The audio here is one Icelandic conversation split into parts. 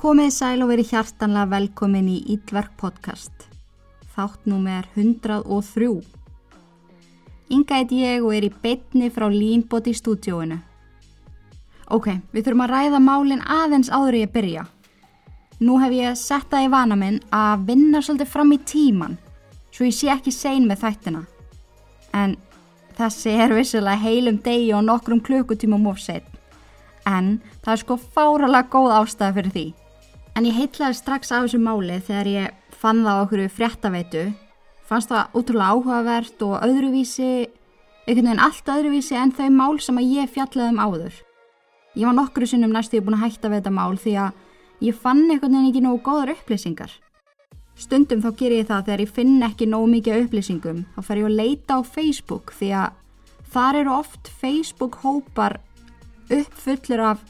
Komið sæl og verið hjartanlega velkomin í Ídverk podcast. Þátt númer 103. Inga heit ég og er í beitni frá Línbóti stúdjóinu. Ok, við þurfum að ræða málinn aðeins áður ég byrja. Nú hef ég sett það í vana minn að vinna svolítið fram í tíman, svo ég sé ekki sein með þættina. En þessi er vissilega heilum degi og nokkrum klukkutímum of set. En það er sko fáralega góð ástæða fyrir því. En ég heitlaði strax af þessu máli þegar ég fann það okkur fréttaveitu. Fannst það útrúlega áhugavert og öðruvísi, einhvern veginn allt öðruvísi en þau mál sem að ég fjallaði um áður. Ég var nokkru sinnum næstu búin að hætta við þetta mál því að ég fann einhvern veginn ekki nógu góðar upplýsingar. Stundum þá ger ég það þegar ég finn ekki nógu mikið upplýsingum, þá fer ég að leita á Facebook því að þar eru oft Facebook hópar uppfullur af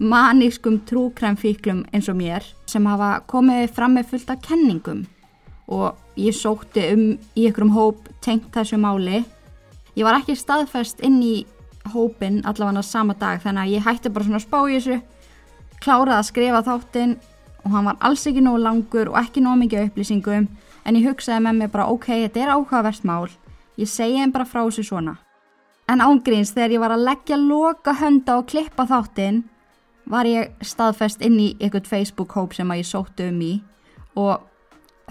manískum trúkremfíklum eins og mér sem hafa komið fram með fullt af kenningum og ég sótti um í einhverjum hóp tengt þessu máli. Ég var ekki staðfest inn í hópin allavega sama dag þannig að ég hætti bara svona að spá í þessu, kláraði að skrifa þáttinn og hann var alls ekki nógu langur og ekki nógu mikið upplýsingum en ég hugsaði með mig bara ok, þetta er áhugavert mál, ég segi henn bara frá þessu svona. En ángríns þegar ég var að leggja loka hönda og klippa þáttinn var ég staðfest inn í einhvert Facebook hóp sem að ég sóttu um í og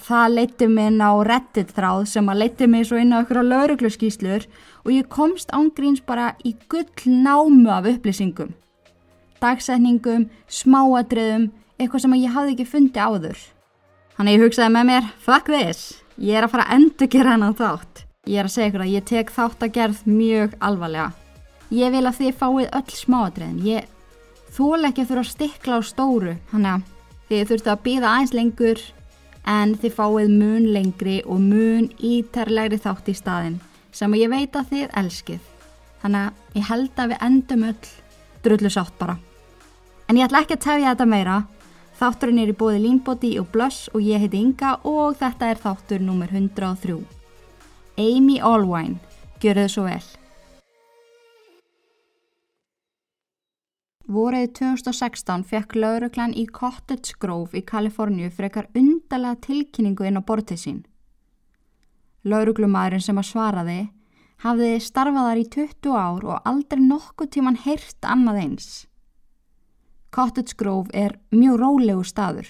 það leytti mig inn á reddit þráð sem að leytti mig svo inn á einhverja laurugluskíslur og ég komst ángríns bara í gull námu af upplýsingum. Dagsetningum, smáadriðum, eitthvað sem ég hafði ekki fundið áður. Þannig ég hugsaði með mér, fuck this, ég er að fara að endur gera hennan þátt. Ég er að segja ykkur að ég tek þátt að gerð mjög alvarlega. Ég vil að þið fáið öll smáadriðin, ég þól ekki að þurfa að stikla á stóru, þannig að þið þurftu að býða aðeins lengur en þið fáið mun lengri og mun ítarlegri þátt í staðin sem ég veit að þið elskið. Þannig að ég held að við endum öll drullu sátt bara. En ég ætla ekki að tefja þetta meira. Þátturinn er í bóði Línbóti og Blöss og ég heiti Inga og þetta er þáttur nummer 103. Amy Allwine, gjör þau svo vel. Vorið 2016 fekk lauruglan í Cottage Grove í Kaliforníu frekar undalega tilkynningu inn á bortið sín. Lauruglumadurinn sem að svaraði hafði starfaðar í 20 ár og aldrei nokkuð tíman heyrt annað eins. Cottage Grove er mjög rólegu staður.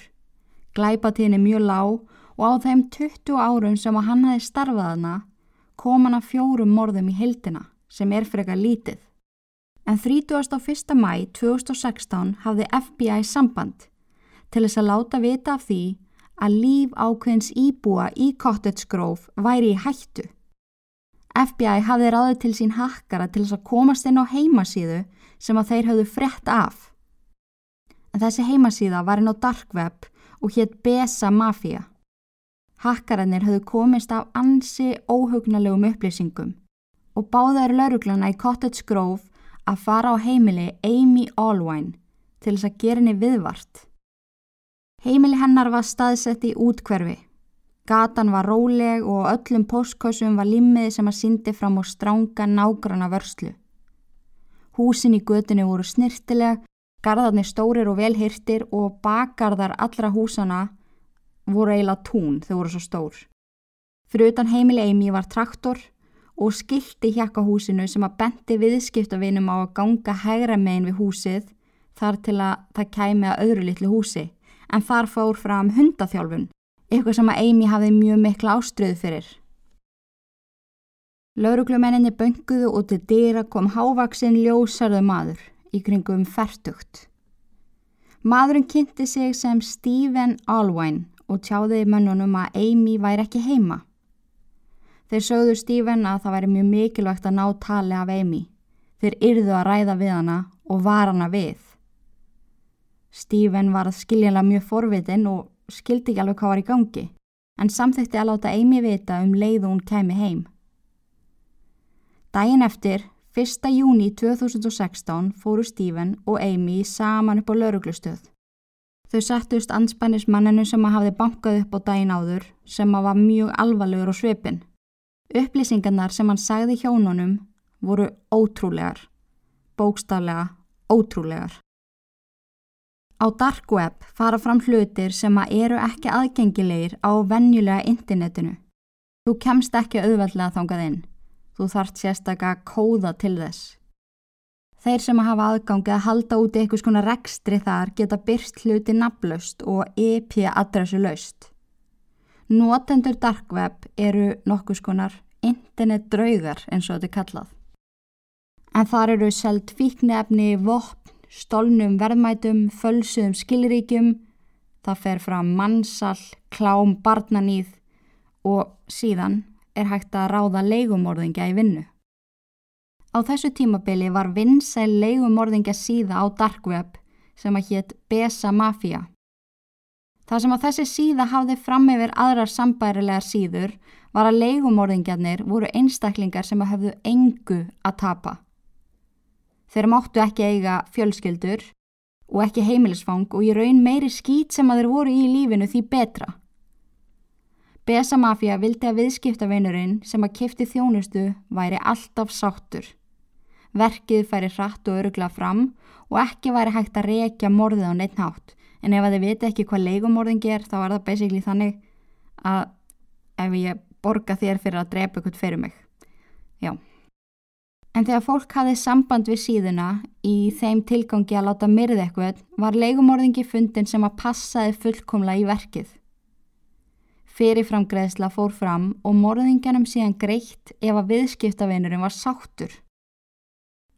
Glæpatíðin er mjög lág og á þeim 20 árum sem að hann hafi starfaðana kom hann að fjórum morðum í heildina sem er frekar lítið. En 31. mæ 2016 hafði FBI samband til þess að láta vita af því að líf ákveðins íbúa í Cottage Grove væri í hættu. FBI hafði ráðið til sín hakkara til þess að komast inn á heimasíðu sem að þeir hafðu frett af en þessi heimasíða var inn á dark web og hétt Besa Mafia. Hakkarannir höfðu komist af ansi óhugnalegum upplýsingum og báðaður lauruglana í Cottage Grove að fara á heimili Amy Allwine til þess að gera henni viðvart. Heimili hennar var staðsett í útkverfi. Gatan var róleg og öllum postkossum var limmiði sem að syndi fram á stránga nágrana vörslu. Húsin í götinu voru snirtileg Garðarnir stórir og velhyrtir og bakgarðar allra húsana voru eiginlega tún þau voru svo stór. Fyrir utan heimili Amy var traktor og skildi hjakka húsinu sem að bendi viðskiptavinum á að ganga hægra megin við húsið þar til að það kæmi að öðru litlu húsi en þar fór fram hundathjálfun, eitthvað sem að Amy hafði mjög mikla áströðu fyrir. Lauruglumenninni bönguðu og til dýra kom hávaksin ljósarðu maður í kringum færtugt. Maðurinn kynnti sig sem Stephen Allwine og tjáði mönnunum að Amy væri ekki heima. Þeir sögðu Stephen að það væri mjög mikilvægt að ná tali af Amy. Þeir yrðu að ræða við hana og var hana við. Stephen var skiljanlega mjög forvitin og skildi ekki alveg hvað var í gangi, en samþýtti að láta Amy vita um leið og hún kemi heim. Dæin eftir 1. júni 2016 fóru Stephen og Amy saman upp á lauruglustöð. Þau settust anspænis manninu sem að hafði bankað upp á daginn áður sem að var mjög alvarlegur á svipin. Upplýsingarnar sem hann sagði hjónunum voru ótrúlegar, bókstaflega ótrúlegar. Á dark web fara fram hlutir sem að eru ekki aðgengilegir á venjulega internetinu. Þú kemst ekki auðveldlega þangað inn. Þú þart sérstaklega að kóða til þess. Þeir sem hafa aðgangið að halda út eitthvað skona rekstri þar geta byrst hluti nafnlaust og IP-adressu laust. Notendur dark web eru nokkuð skonar internet draugar eins og þetta er kallað. En þar eru seld fíknefni, vopn, stolnum verðmætum, fölsuðum skilríkjum, það fer fram mannsal, klám, barnanýð og síðan er hægt að ráða leigumorðingja í vinnu. Á þessu tímabili var vinsæl leigumorðingja síða á dark web sem að hétt Besa Mafia. Það sem að þessi síða hafði fram yfir aðrar sambærilegar síður var að leigumorðingjarnir voru einstaklingar sem að höfðu engu að tapa. Þeir máttu ekki eiga fjölskyldur og ekki heimilisfang og í raun meiri skýt sem að þeir voru í lífinu því betra. Besa Mafia vildi að viðskiptavinurinn sem að kifti þjónustu væri alltaf sáttur verkið færi hratt og örugla fram og ekki væri hægt að reykja morðið á neitt nátt. En ef þið viti ekki hvað leigumorðin ger þá er það basically þannig að ef ég borga þér fyrir að drepa ykkur fyrir mig. Já. En þegar fólk hafið samband við síðuna í þeim tilgangi að láta myrði eitthvað var leigumorðingi fundin sem að passaði fullkomla í verkið. Fyrirframgreðsla fór fram og morðinganum síðan greitt ef að viðskiptavinurinn var sáttur.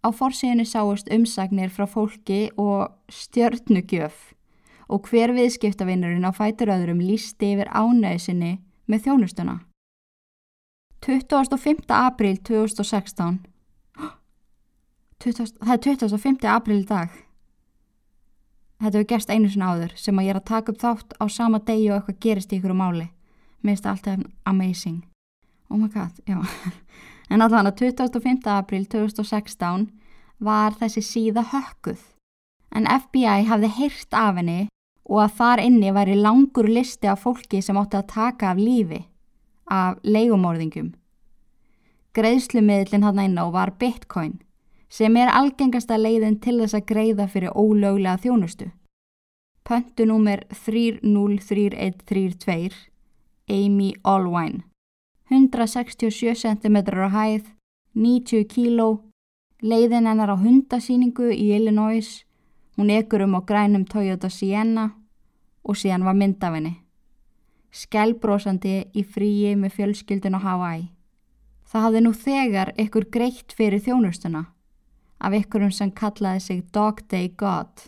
Á fórsíðinu sáust umsagnir frá fólki og stjörnugjöf og hver viðskiptavinnurinn á fætur öðrum lísti yfir ánæðisinni með þjónustuna. 25. apríl 2016 20, Það er 25. apríl í dag. Þetta hefur gerst einu sinna áður sem að ég er að taka upp þátt á sama degi og eitthvað gerist í ykkur um máli. Mér finnst það alltaf amazing. Oh my god, já. En allan að 25. april 2016 var þessi síða hökkuð. En FBI hafði heyrt af henni og að þar inni væri langur listi af fólki sem átti að taka af lífi, af leigumorðingum. Greiðslumiðlinn hann einn á var bitcoin sem er algengasta leiðin til þess að greiða fyrir ólöglega þjónustu. Pöntunúmer 303132 Amy Allwine 167 cm á hæð, 90 kg, leiðin hennar á hundasýningu í Illinois, hún ekur um á grænum Toyota Sienna og síðan var mynd af henni. Skelbrósandi í fríi með fjölskyldun á Hawaii. Það hafði nú þegar ykkur greitt fyrir þjónustuna af ykkurum sem kallaði sig Dog Day God.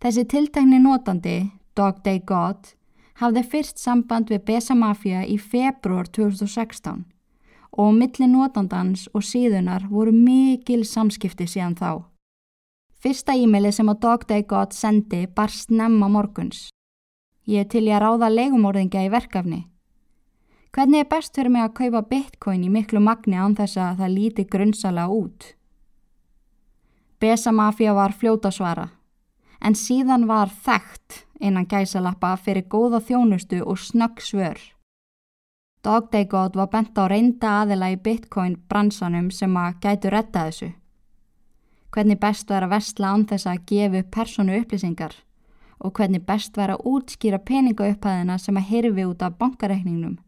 Þessi tiltækni notandi, Dog Day God, hafði fyrst samband við Besa Mafia í februar 2016 og milli notandans og síðunar voru mikil samskipti síðan þá. Fyrsta e-maili sem að Dog Day God sendi bar snemma morguns. Ég til ég að ráða legumorðinga í verkefni. Hvernig er best fyrir mig að kaupa bitcoin í miklu magni án þess að það líti grunnsala út? Besa Mafia var fljóta svara en síðan var þekkt innan gæsalappa fyrir góða þjónustu og snögg svör. Dog Day God var bent á reynda aðila í bitcoin bransanum sem að gætu retta þessu. Hvernig best var að vestla án þess að gefa personu upplýsingar og hvernig best var að útskýra peningaupphæðina sem að hirfi út af bankareikningnum.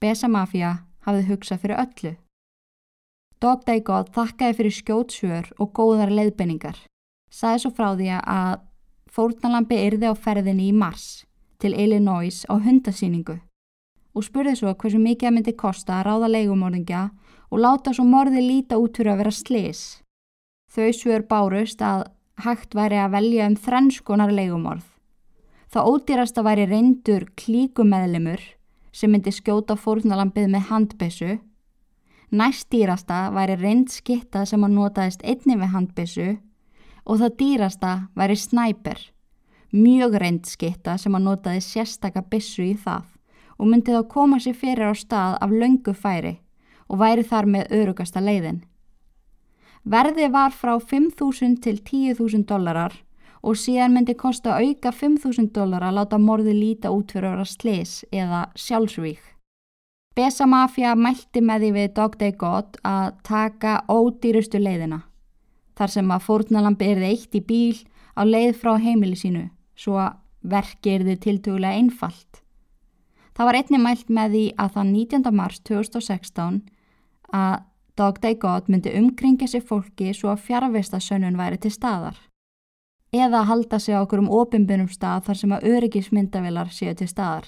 Besa Mafia hafði hugsað fyrir öllu. Dog Day God þakkaði fyrir skjótsvör og góðar leiðbenningar saði svo frá því að fórnalambi yrði á ferðinni í mars til Illinois á hundasýningu og spurði svo hversu mikið að myndi kosta að ráða leigumorðingja og láta svo morði líta út fyrir að vera slis. Þau svör bárust að hægt væri að velja um þrennskonar leigumorð. Það ódýrasta væri reyndur klíkumeðlimur sem myndi skjóta fórnalambið með handbessu. Næstdýrasta væri reynd skitta sem að notaðist einni við handbessu og það dýrasta væri snæper, mjög reynd skitta sem að notaði sérstaka bissu í það og myndi þá koma sér fyrir á stað af löngu færi og væri þar með örugasta leiðin. Verði var frá 5.000 til 10.000 dólarar og síðan myndi kosta auka 5.000 dólar að láta morði líta út fyrir að vera slis eða sjálfsvík. Besa Mafia mælti með því við Dog Day God að taka ódýrustu leiðina þar sem að fórnalambi erði eitt í bíl á leið frá heimili sínu svo að verki er þið tiltögulega einfalt. Það var einni mælt með því að þann 19. mars 2016 að Dog Day God myndi umkringja sér fólki svo að fjárvista sönnun væri til staðar. Eða halda sig á okkur um ofinbunum stað þar sem að öryggismyndavilar séu til staðar.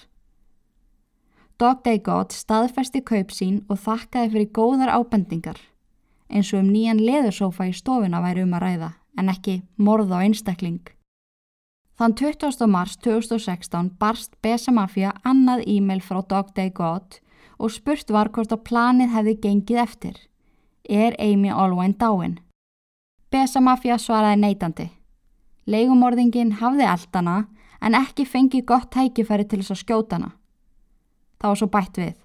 Dog Day God staðfesti kaup sín og þakkaði fyrir góðar ábendingar eins og um nýjan leðursófa í stofuna væri um að ræða en ekki morð á einstakling. Þann 20. mars 2016 barst Besa Mafia annað e-mail frá Dog Day God og spurt var hvort að planið hefði gengið eftir. Er Amy Olwyn dáin? Besa Mafia svaraði neitandi. Legumorðingin hafði eldana en ekki fengið gott tækifæri til þess að skjóta hana. Það var svo bætt við.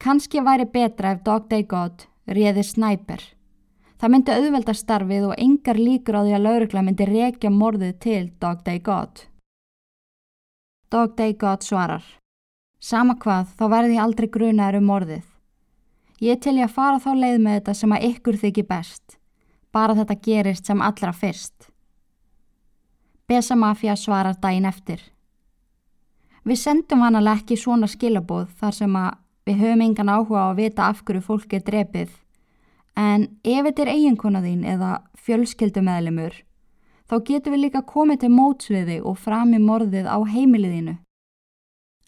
Kanski væri betra ef Dog Day God réði snæper. Það myndi auðvelda starfið og engar líkur á því að laurugla myndi rekja morðið til Dog Day God. Dog Day God svarar. Sama hvað, þá verði ég aldrei grunaður um morðið. Ég til ég að fara þá leið með þetta sem að ykkur þykir best. Bara þetta gerist sem allra fyrst. Besa Mafia svarar dæin eftir. Við sendum vanalega ekki svona skilabóð þar sem að við höfum engan áhuga á að vita af hverju fólk er drepið En ef þetta er eiginkona þín eða fjölskyldumæðlimur, þá getur við líka komið til mótsviði og frami morðið á heimiliðinu.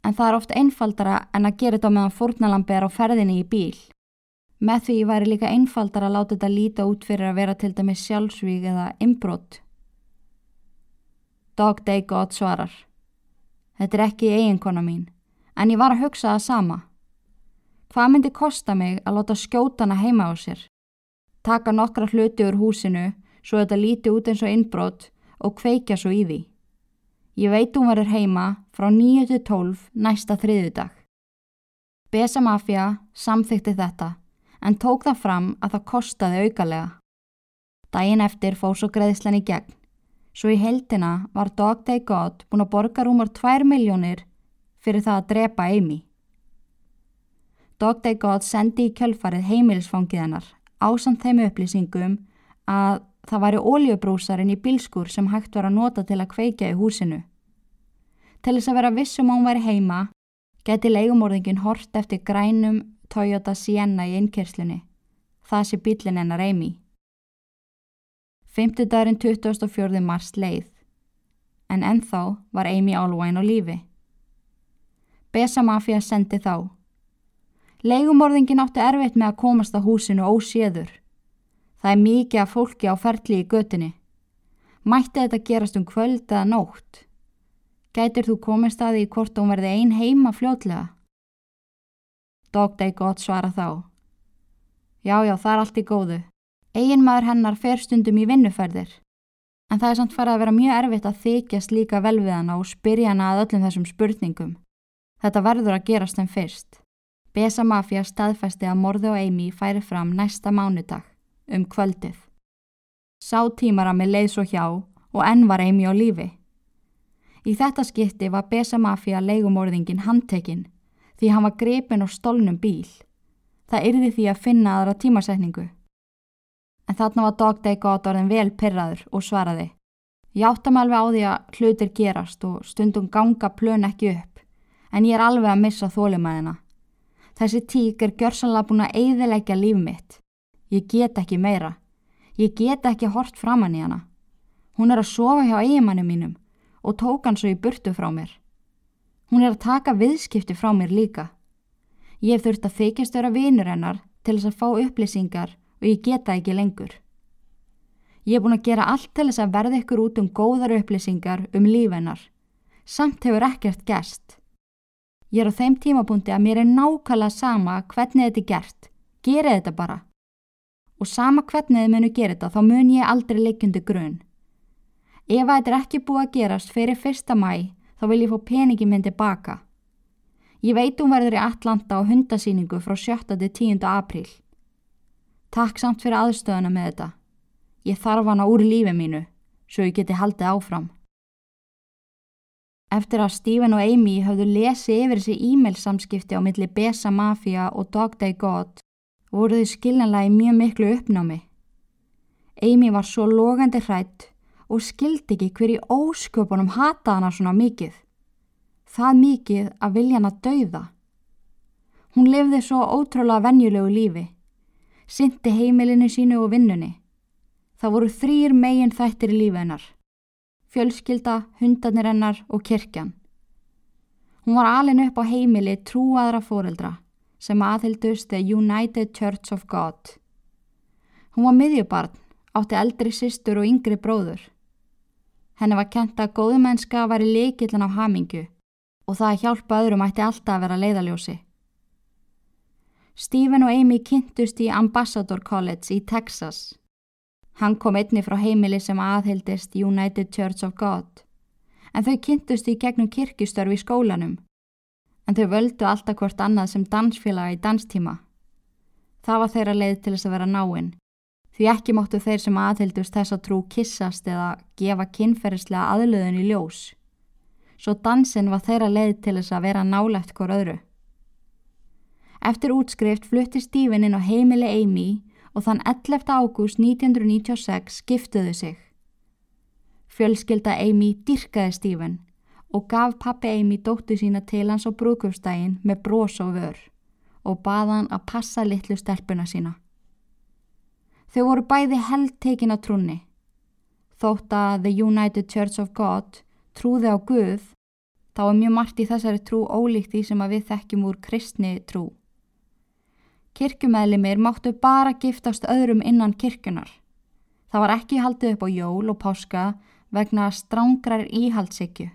En það er oft einfaldara en að gera þetta meðan fórnalambi er á ferðinni í bíl. Með því væri líka einfaldara að láta þetta líta út fyrir að vera til dæmis sjálfsvík eða inbrott. Dog Day God svarar. Þetta er ekki eiginkona mín, en ég var að hugsa það sama. Hvað myndi kosta mig að láta skjótana heima á sér? taka nokkra hluti úr húsinu svo þetta líti út eins og innbrott og kveikja svo í því. Ég veit hún verður heima frá 9-12 næsta þriðudag. Besa Mafia samþykti þetta en tók það fram að það kostaði aukalega. Dæin eftir fór svo greiðslan í gegn. Svo í heldina var Dog Day God búin að borga rúmar 2 miljónir fyrir það að drepa Amy. Dog Day God sendi í kjölfarið heimilisfangið hennar ásamt þeim upplýsingum að það væri óljöbrúsarinn í bilskur sem hægt var að nota til að kveikja í húsinu. Til þess að vera vissum á hún væri heima, geti leigumorðingin hort eftir grænum Toyota Sienna í innkerslunni. Það sé bílinn hennar Amy. 5. daginn 24. mars leið, en ennþá var Amy Allwine á lífi. Besa Mafia sendi þá. Leigumorðingin átti erfitt með að komast á húsinu óséður. Það er mikið af fólki á ferli í götinni. Mætti þetta gerast um kvöld eða nótt? Gætir þú komist að því hvort hún verði ein heima fljótlega? Dogday gott svara þá. Já, já, það er allt í góðu. Egin maður hennar fer stundum í vinnuferðir. En það er samt farið að vera mjög erfitt að þykjast líka vel við hana og spyrja hana að öllum þessum spurningum. Þetta verður að gerast en fyrst. Besa Mafia staðfæsti að morði og Amy færi fram næsta mánudag, um kvöldið. Sá tímara með leið svo hjá og enn var Amy á lífi. Í þetta skipti var Besa Mafia leigumorðingin handtekinn því hann var grepin á stolnum bíl. Það yrði því að finna aðra tímasetningu. En þarna var Dog Day God orðin vel pyrraður og svaraði. Ég áttam alveg á því að hlutir gerast og stundum ganga plön ekki upp, en ég er alveg að missa þólimaðina. Þessi tík er gjörsanlega búin að eigðilegja líf mitt. Ég get ekki meira. Ég get ekki hort framann í hana. Hún er að sofa hjá eigimannu mínum og tók hann svo í burtu frá mér. Hún er að taka viðskipti frá mér líka. Ég hef þurft að þykjast vera vinur hennar til þess að fá upplýsingar og ég geta ekki lengur. Ég er búin að gera allt til þess að verða ykkur út um góðar upplýsingar um líf hennar. Samt hefur ekkert gæst. Ég er á þeim tímapunkti að mér er nákvæmlega sama hvernig þetta er gert. Gerið þetta bara. Og sama hvernig þið munu gera þetta þá mun ég aldrei leikjandi grunn. Ef þetta er ekki búið að gerast fyrir fyrsta mæ þá vil ég fá peningi minn tilbaka. Ég veit hún verður í Atlanta á hundasýningu frá 7. til 10. apríl. Takk samt fyrir aðstöðuna með þetta. Ég þarf hana úr lífi mínu svo ég geti haldið áfram. Eftir að Stephen og Amy hafðu lesið yfir þessi e-mail samskipti á milli Besa Mafia og Dog Day God voru þau skiljanlega í mjög miklu uppnámi. Amy var svo logandi hrætt og skildi ekki hver í ósköpunum hata hana svona mikið. Það mikið að vilja hana dauða. Hún lifði svo ótrúlega venjulegu lífi, syndi heimilinu sínu og vinnunni. Það voru þrýr megin þættir í lífi hennar. Fjölskylda, hundarnir hennar og kirkjan. Hún var alin upp á heimili trúaðra fóreldra sem aðhildust The United Church of God. Hún var miðjubarn, átti eldri sýstur og yngri bróður. Henni var kent að góðumennska var í leikillan á hamingu og það að hjálpa öðrum ætti alltaf að vera leiðaljósi. Stephen og Amy kynntust í Ambassador College í Texas. Hann kom einni frá heimili sem aðhildist United Church of God en þau kynntust í gegnum kirkustörfi í skólanum en þau völdu alltaf hvort annað sem dansfélaga í danstíma. Það var þeirra leið til þess að vera náinn því ekki móttu þeir sem aðhildust þess að trú kissast eða gefa kynferðislega aðlöðun í ljós. Svo dansin var þeirra leið til þess að vera nálegt hver öðru. Eftir útskrift flutti Stífin inn á heimili Amy og þann 11. ágúst 1996 giftuðu sig. Fjölskylda Amy dyrkaði Stífin og gaf pappi Amy dóttu sína til hans á brúkufstægin með brós og vör og baða hann að passa litlu stelpuna sína. Þau voru bæði held tekin á trúni. Þótt að The United Church of God trúði á Guð, þá er mjög margt í þessari trú ólíkt því sem við þekkjum úr kristni trú. Kirkjumæðlimir máttu bara giftast öðrum innan kirkjunar. Það var ekki haldið upp á jól og páska vegna strángrar íhaldsykju.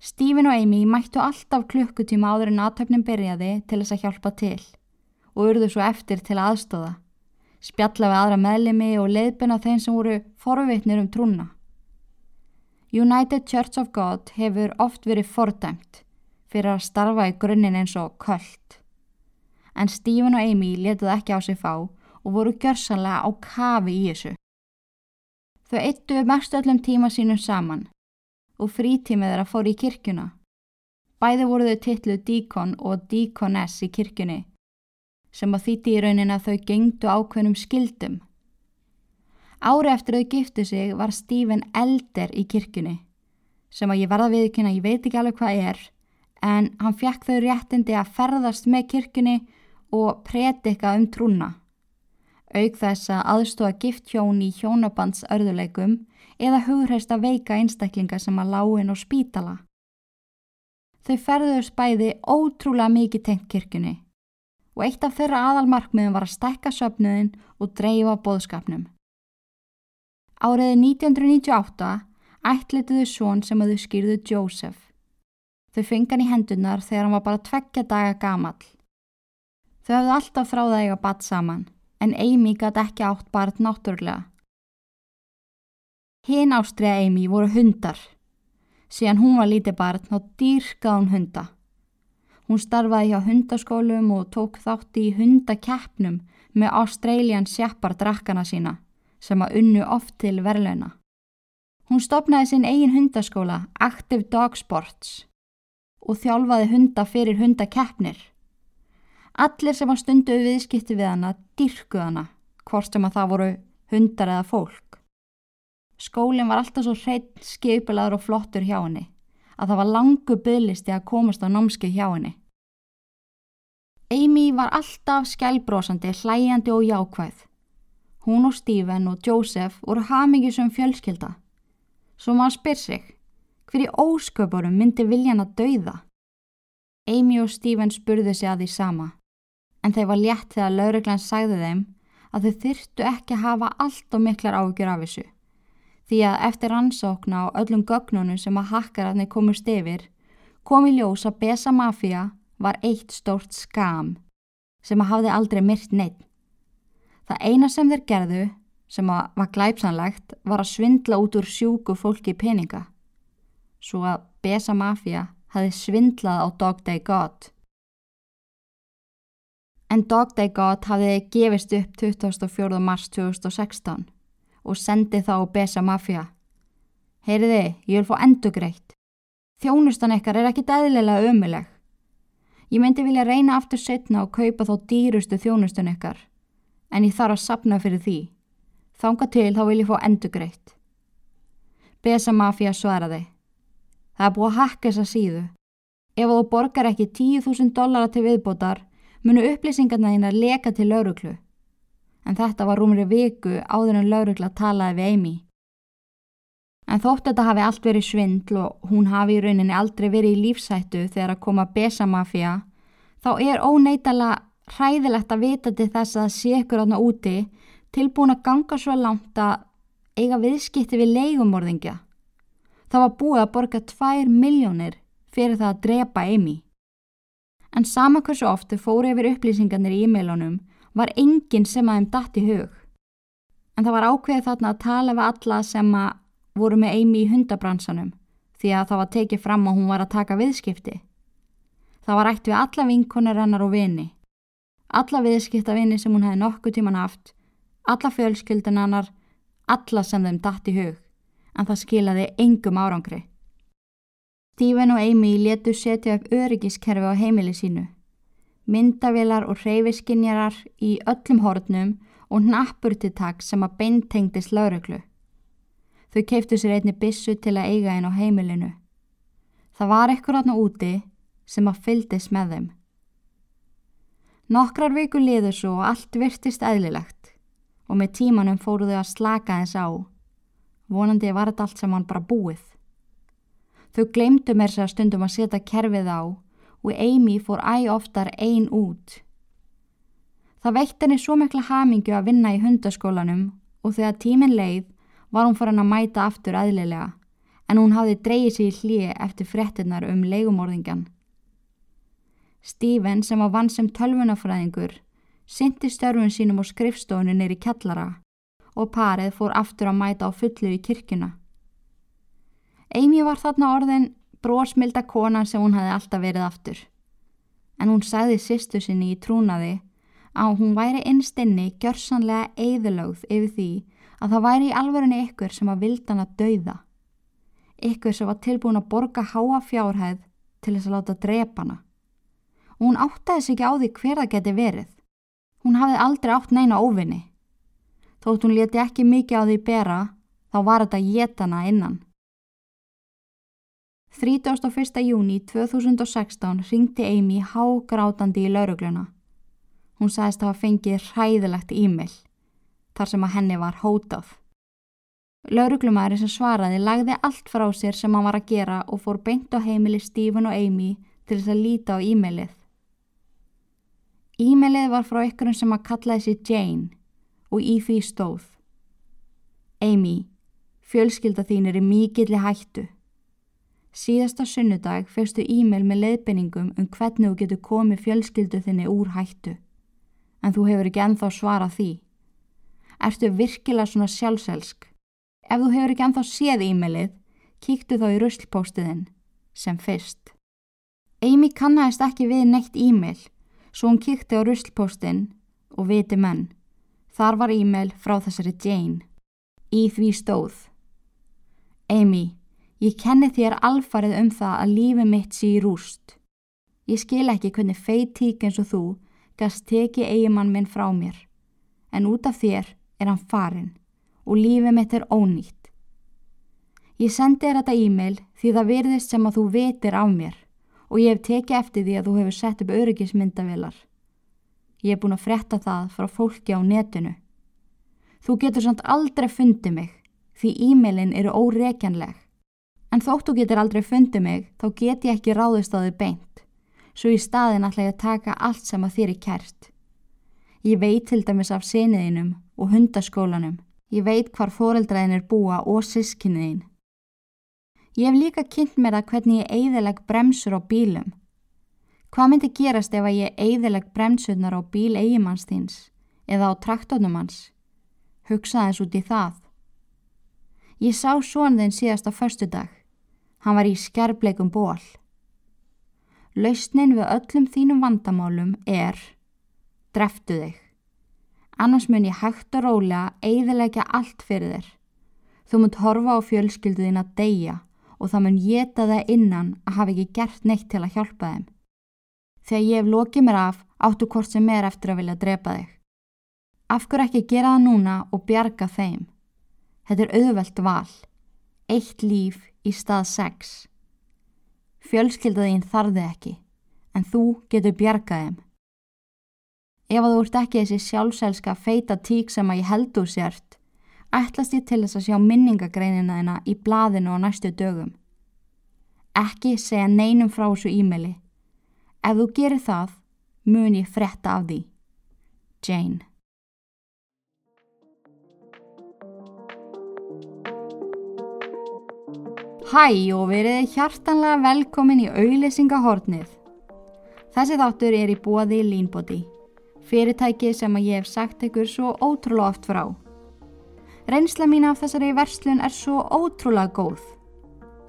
Stephen og Amy mættu alltaf klukkutíma áður en aðtöfnin byrjaði til þess að hjálpa til og urðu svo eftir til aðstóða spjalla við aðra meðlemi og leiðbina þeim sem voru forvitnir um trúna. United Church of God hefur oft verið fordæmt fyrir að starfa í grunninn eins og köllt. En Stephen og Amy letuð ekki á sig fá og voru gjörsanlega á kafi í þessu. Þau eittu mest öllum tíma sínum saman og frítímið þeirra fór í kirkjuna. Bæði voru þau titluð díkon og díkoness í kirkjunni sem að þýtti í raunin að þau gengdu ákveðnum skildum. Ári eftir þau giftu sig var Stephen elder í kirkjunni, sem að ég verða viðkynna, ég veit ekki alveg hvað er, en hann fekk þau réttindi að ferðast með kirkjunni og predika um trúna. Auk þess að aðstofa gift hjón í hjónabandsörðuleikum eða hugreist að veika einstaklinga sem að láin og spítala. Þau ferðuðu spæði ótrúlega mikið tengt kirkjunni og eitt af þeirra aðalmarkmiðum var að stekka söpnuðin og dreifa bóðskapnum. Áriði 1998 ætlituðu són sem að þau skýrðu Joseph. Þau fengan í hendunar þegar hann var bara tveggja daga gamal. Þau hafðu alltaf þráða eiga batt saman, en Amy gæti ekki átt barð náttúrlega. Hinn ástriða Amy voru hundar. Síðan hún var lítið barð þá dýrkað hún hunda. Hún starfaði hjá hundaskólum og tók þátti í hundakeppnum með Australian Shepherd drakkana sína sem að unnu oft til verleuna. Hún stopnaði sinn eigin hundaskóla Active Dog Sports og þjálfaði hunda fyrir hundakeppnir. Allir sem að stundu viðskipti við hana dyrkuð hana, hvort sem að það voru hundar eða fólk. Skólinn var alltaf svo hreitt, skipilaður og flottur hjá henni að það var langu bygglisti að komast á námskeið hjá henni. Amy var alltaf skælbrósandi, hlæjandi og jákvæð. Hún og Stephen og Joseph voru hamingisum fjölskylda. Svo maður spyr sig, hver í ósköpurum myndi viljan að dauða? Amy og Stephen spurðu sig að því sama, en þeir var létt þegar lauruglan sagði þeim að þau þyrtu ekki að hafa allt og miklar ágjur af þessu því að eftir ansókna á öllum gögnunum sem að hakkararnir komust yfir kom í ljós að Besa Mafia var eitt stórt skam sem að hafði aldrei myrt neitt. Það eina sem þeir gerðu sem að var glæpsanlegt var að svindla út úr sjúku fólki peninga svo að Besa Mafia hafi svindlað á Dog Day God. En Dog Day God hafi gefist upp 24. mars 2016 og sendi þá Besa Mafia. Heyriði, ég vil fá endur greitt. Þjónustan ekkar er ekkit eðlilega ömuleg. Ég myndi vilja reyna aftur setna og kaupa þá dýrustu þjónustun ekkar, en ég þarf að sapna fyrir því. Þánga til þá vil ég fá endur greitt. Besa Mafia svaraði. Það er búið að hakka þessa síðu. Ef þú borgar ekki 10.000 dollara til viðbótar, munu upplýsingarna þín að leka til lauruglu. En þetta var rúmri viku áður en laurugla talaði við Amy. En þótt þetta hafi allt verið svindl og hún hafi í rauninni aldrei verið í lífsættu þegar að koma Besa Mafia, þá er óneitala hræðilegt að vita til þess að sé ykkur ána úti tilbúin að ganga svo langt að eiga viðskipti við leigumorðingja. Það var búið að borga 2 miljónir fyrir það að drepa Amy. En sama hversu oftu fóru yfir upplýsingarnir í e-mailunum var enginn sem að þeim datt í hug. En það var ákveðið þarna að tala við alla sem að voru með Amy í hundabransanum því að það var tekið fram að hún var að taka viðskipti. Það var ætt við alla vinkonir hennar og vini. Alla viðskiptavinni sem hún hefði nokkuð tíman haft, alla fjölskyldin hennar, alla sem þeim datt í hug en það skilaði engum árangri. Stephen og Amy letu setja upp öryggiskerfi á heimili sínu. Myndavilar og reyfiskinjarar í öllum hornum og nappurtitak sem að beintengdist lauruglu. Þau keiftu sér einni bissu til að eiga einn á heimilinu. Það var ekkur átna úti sem að fyldist með þeim. Nokkrar viku liður svo og allt virtist eðlilegt og með tímanum fóruðu að slaka þess á vonandi var þetta allt sem hann bara búið. Þau glemdu mér sér stundum að setja kerfið á og Amy fór æg oftar einn út. Það veitt henni svo mikla hamingju að vinna í hundaskólanum og þegar tímin leið var hún farin að mæta aftur aðlilega en hún hafði dreyið sér í hlið eftir frettinnar um leigumorðingan. Stephen sem var vann sem tölvunafræðingur syndi störfun sínum á skrifstofunni neyri kjallara og parið fór aftur að mæta á fullu í kirkuna. Amy var þarna orðin brósmilda kona sem hún hafi alltaf verið aftur. En hún sagði sýstu sinni í trúnaði að hún væri innstinni gjörsanlega eðilögð yfir því að það væri í alverðinni ykkur sem að vildan að dauða. Ykkur sem var tilbúin að borga háa fjárhæð til þess að láta drepana. Og hún áttaði sig ekki á því hver það geti verið. Hún hafði aldrei átt neina óvinni. Þótt hún leti ekki mikið á því bera, þá var þetta jetana innan. 31. júni 2016 ringdi Amy hágrátandi í laurugluna. Hún sagðist að hafa fengið hræðilegt e-mail, þar sem að henni var hótað. Lauruglumæri sem svaraði lagði allt frá sér sem hann var að gera og fór beint á heimili Stephen og Amy til þess að líta á e-mailið. E-mailið var frá ykkurum sem að kallaði sér Jane og í því stóð. Amy, fjölskylda þín er í mikilli hættu. Síðasta sunnudag fegstu e-mail með leiðbenningum um hvernig þú getur komið fjölskyldu þinni úr hættu. En þú hefur ekki enþá svarað því. Ertu virkilega svona sjálfselsk? Ef þú hefur ekki enþá séð e-mailið, kíktu þá í ruslpóstiðinn, sem fyrst. Amy kannast ekki við neitt e-mail, svo hún kíkti á ruslpóstinn og viti menn. Þar var e-mail frá þessari Jane. Í því stóð. Amy, ég kenni þér alfarið um það að lífi mitt sé í rúst. Ég skil ekki hvernig feit tík eins og þú gast teki eigimann minn frá mér. En út af þér er hann farin og lífi mitt er ónýtt. Ég sendi þér þetta e-mail því það verðist sem að þú vetir af mér og ég hef tekið eftir því að þú hefur sett upp öryggismyndavilar. Ég er búin að fretta það frá fólki á netinu. Þú getur samt aldrei fundið mig því e-mailin eru óreikjanleg. En þótt þú getur aldrei fundið mig þá get ég ekki ráðist á þau beint. Svo í staðin ætla ég að taka allt sem að þér er kert. Ég veit til dæmis af seniðinum og hundaskólanum. Ég veit hvar foreldraðin er búa og sískinniðin. Ég hef líka kynnt mér að hvernig ég eigðileg bremsur á bílum Hvað myndi gerast ef að ég eigðileg bremsunar á bíl eigimanns þins eða á traktornum hans? Hugsaðins út í það. Ég sá svon þinn síðast á förstu dag. Hann var í skerfleikum ból. Lausnin við öllum þínum vandamálum er dreftu þig. Annars mun ég hægt og rólega eigðilegja allt fyrir þér. Þú munt horfa á fjölskyldu þín að deyja og það mun geta það innan að hafa ekki gert neitt til að hjálpa þeim. Þegar ég hef lokið mér af, áttu hvort sem er eftir að vilja drepa þig. Af hverju ekki gera það núna og bjarga þeim? Þetta er auðvelt val. Eitt líf í stað sex. Fjölskyldaðín þarði ekki, en þú getur bjargaðum. Ef að þú ert ekki þessi sjálfsælska feita tík sem að ég held úr sért, ætlast ég til þess að sjá minningagreinina þina í blaðinu á næstu dögum. Ekki segja neinum frá þessu e-maili. Ef þú gerir það, mun ég fretta af því. Jane Hæ og verið hjartanlega velkomin í auðlýsingahornið. Þessi þáttur er í bóði Línbóti, fyrirtækið sem að ég hef sagt ykkur svo ótrúlega oft frá. Reynsla mín af þessari verslun er svo ótrúlega góð.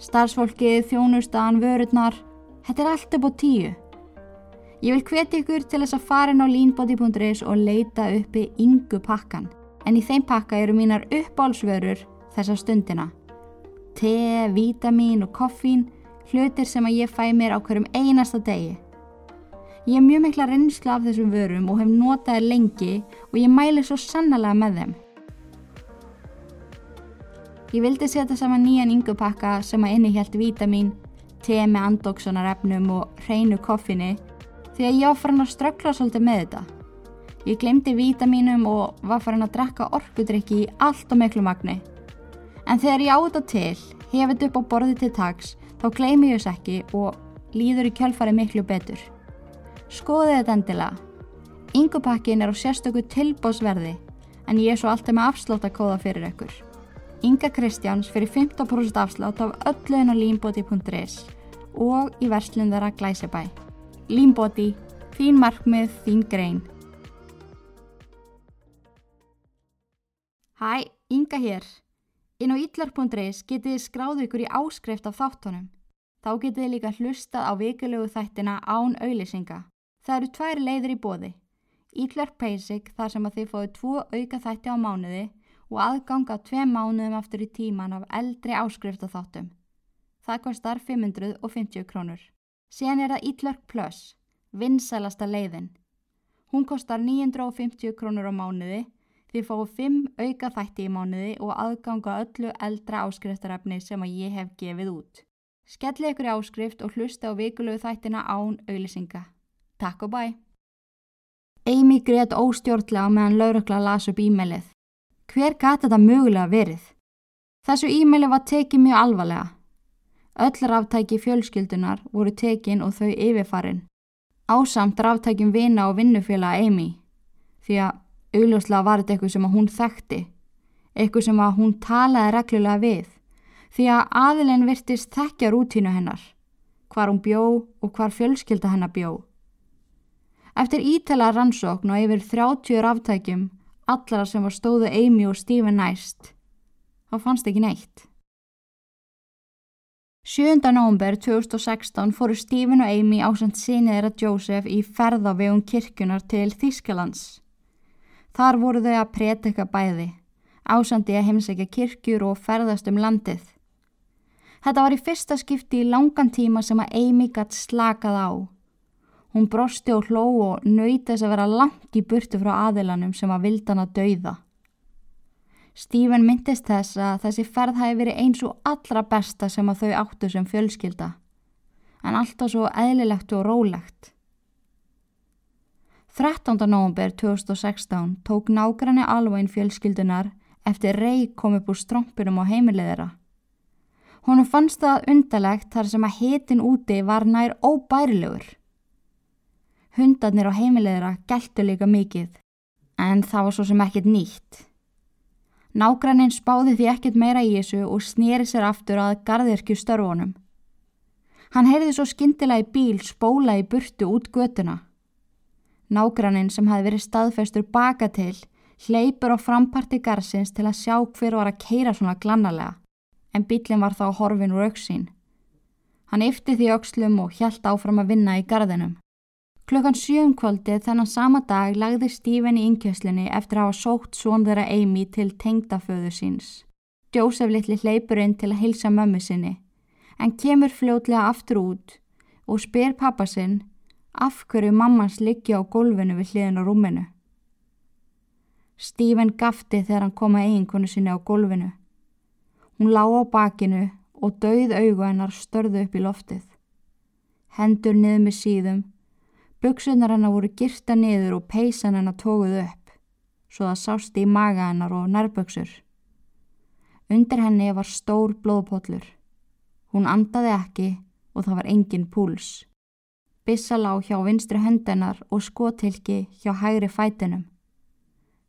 Starfsfólkið, þjónustan, vörurnar, þetta er allt upp á tíu. Ég vil hveti ykkur til þess að fara inn á línbóti.is og leita uppi yngu pakkan, en í þeim pakka eru mínar uppbálsvörur þessa stundina te, vítamin og koffín, hlutir sem að ég fæ mér á hverjum einasta degi. Ég hef mjög mikla reynslu af þessum vörum og hef notaði lengi og ég mæli svo sannlega með þeim. Ég vildi setja saman nýjan yngupakka sem að innihjalt vítamin, te með andóksunarefnum og hreinu koffinni því að ég farin að strökla svolítið með þetta. Ég glemdi vítaminum og var farin að drakka orkudrykki í allt og miklu magni. En þegar ég á þetta til, hefði upp á borði til tags, þá gleymi ég þess ekki og líður í kjölfari miklu betur. Skoðið þetta endilega. Yngupakkin er á sérstöku tilbósverði, en ég er svo alltaf með afslátt að kóða fyrir ykkur. Inga Kristjáns fyrir 15% afslátt af ölluðin á límbóti.is og í verslun þeirra Glæsibæ. Límbóti, þín markmið, þín grein. Hæ, Inga hér. Inn á ítlar.is getið þið skráðu ykkur í áskrift af þáttunum. Þá getið þið líka hlustað á vikulegu þættina án auðlisinga. Það eru tvær leiður í bóði. Ítlar Basic þar sem að þið fóðu tvo auka þætti á mánuði og aðganga tvei mánuðum aftur í tíman af eldri áskrift af þáttum. Það kostar 550 krónur. Síðan er það Ítlar Plus, vinsælasta leiðin. Hún kostar 950 krónur á mánuði Þið fáið fimm auka þætti í mánuði og aðganga öllu eldra áskriftarefni sem að ég hef gefið út. Skellið ykkur í áskrift og hlusta á vikulegu þættina án auðlisinga. Takk og bæ! Amy greiðt óstjórnlega meðan laurökla las upp e-mailið. Hver gæti þetta mögulega verið? Þessu e-maili var tekið mjög alvarlega. Öll ráftæki fjölskyldunar voru tekin og þau yfirfarin. Ásamt ráftækjum vina og vinnufélag Amy. Því að Augljóslega var þetta eitthvað sem hún þekkti, eitthvað sem hún talaði reglulega við, því að aðilinn virtist þekkja rútínu hennar, hvar hún bjó og hvar fjölskylda hennar bjó. Eftir ítala rannsókn og yfir 30 ráftækjum, allara sem var stóðu Amy og Stephen næst, þá fannst ekki neitt. 7. nógumber 2016 fóru Stephen og Amy ásand sinniðra Joseph í ferðavegum kirkunar til Þískalands. Þar voru þau að prétika bæði, ásandi að heimsækja kirkjur og ferðast um landið. Þetta var í fyrsta skipti í langan tíma sem að Amy gætt slakað á. Hún brosti og hló og nöyt þess að vera langt í burtu frá aðilanum sem að vildana dauða. Stephen myndist þess að þessi ferð hafi verið eins og allra besta sem að þau áttu sem fjölskylda, en alltaf svo eðlilegt og rólegt. 13. november 2016 tók nágranni alvægin fjölskyldunar eftir rey kom upp úr strómpinum á heimilegðara. Hún fannst það undalegt þar sem að hitin úti var nær óbærilegur. Hundarnir á heimilegðara gæltu líka mikið, en það var svo sem ekkit nýtt. Nágrannin spáði því ekkit meira í þessu og snýri sér aftur að gardirkju störfunum. Hann heyrði svo skindilega í bíl spóla í burtu út götuna. Nágrannin sem hafi verið staðfestur baka til hleypur á framparti garsins til að sjá hver var að keira svona glannalega en bílinn var þá horfin úr auksín. Hann yfti því aukslum og hjælt áfram að vinna í gardinum. Klukkan sjöum kvöldið þennan sama dag lagði Stífen í yngjöslinni eftir að hafa sótt svon þeirra Amy til tengdaföðu síns. Jósef litli hleypur inn til að hilsa mömmu sinni en kemur fljótlega aftur út og spyr pappa sinn af hverju mammans liggja á gólfinu við hliðin á rúminu. Stífen gafti þegar hann kom að eiginkonu sinni á gólfinu. Hún lá á bakinu og dauð augu hennar störðu upp í loftið. Hendur niður með síðum, buksunar hennar voru girta niður og peysan hennar tóguð upp, svo það sást í maga hennar og nærböksur. Undir henni var stór blóðpóllur. Hún andaði ekki og það var engin púls. Bissa lá hjá vinstri höndennar og skotilki hjá hægri fætinum.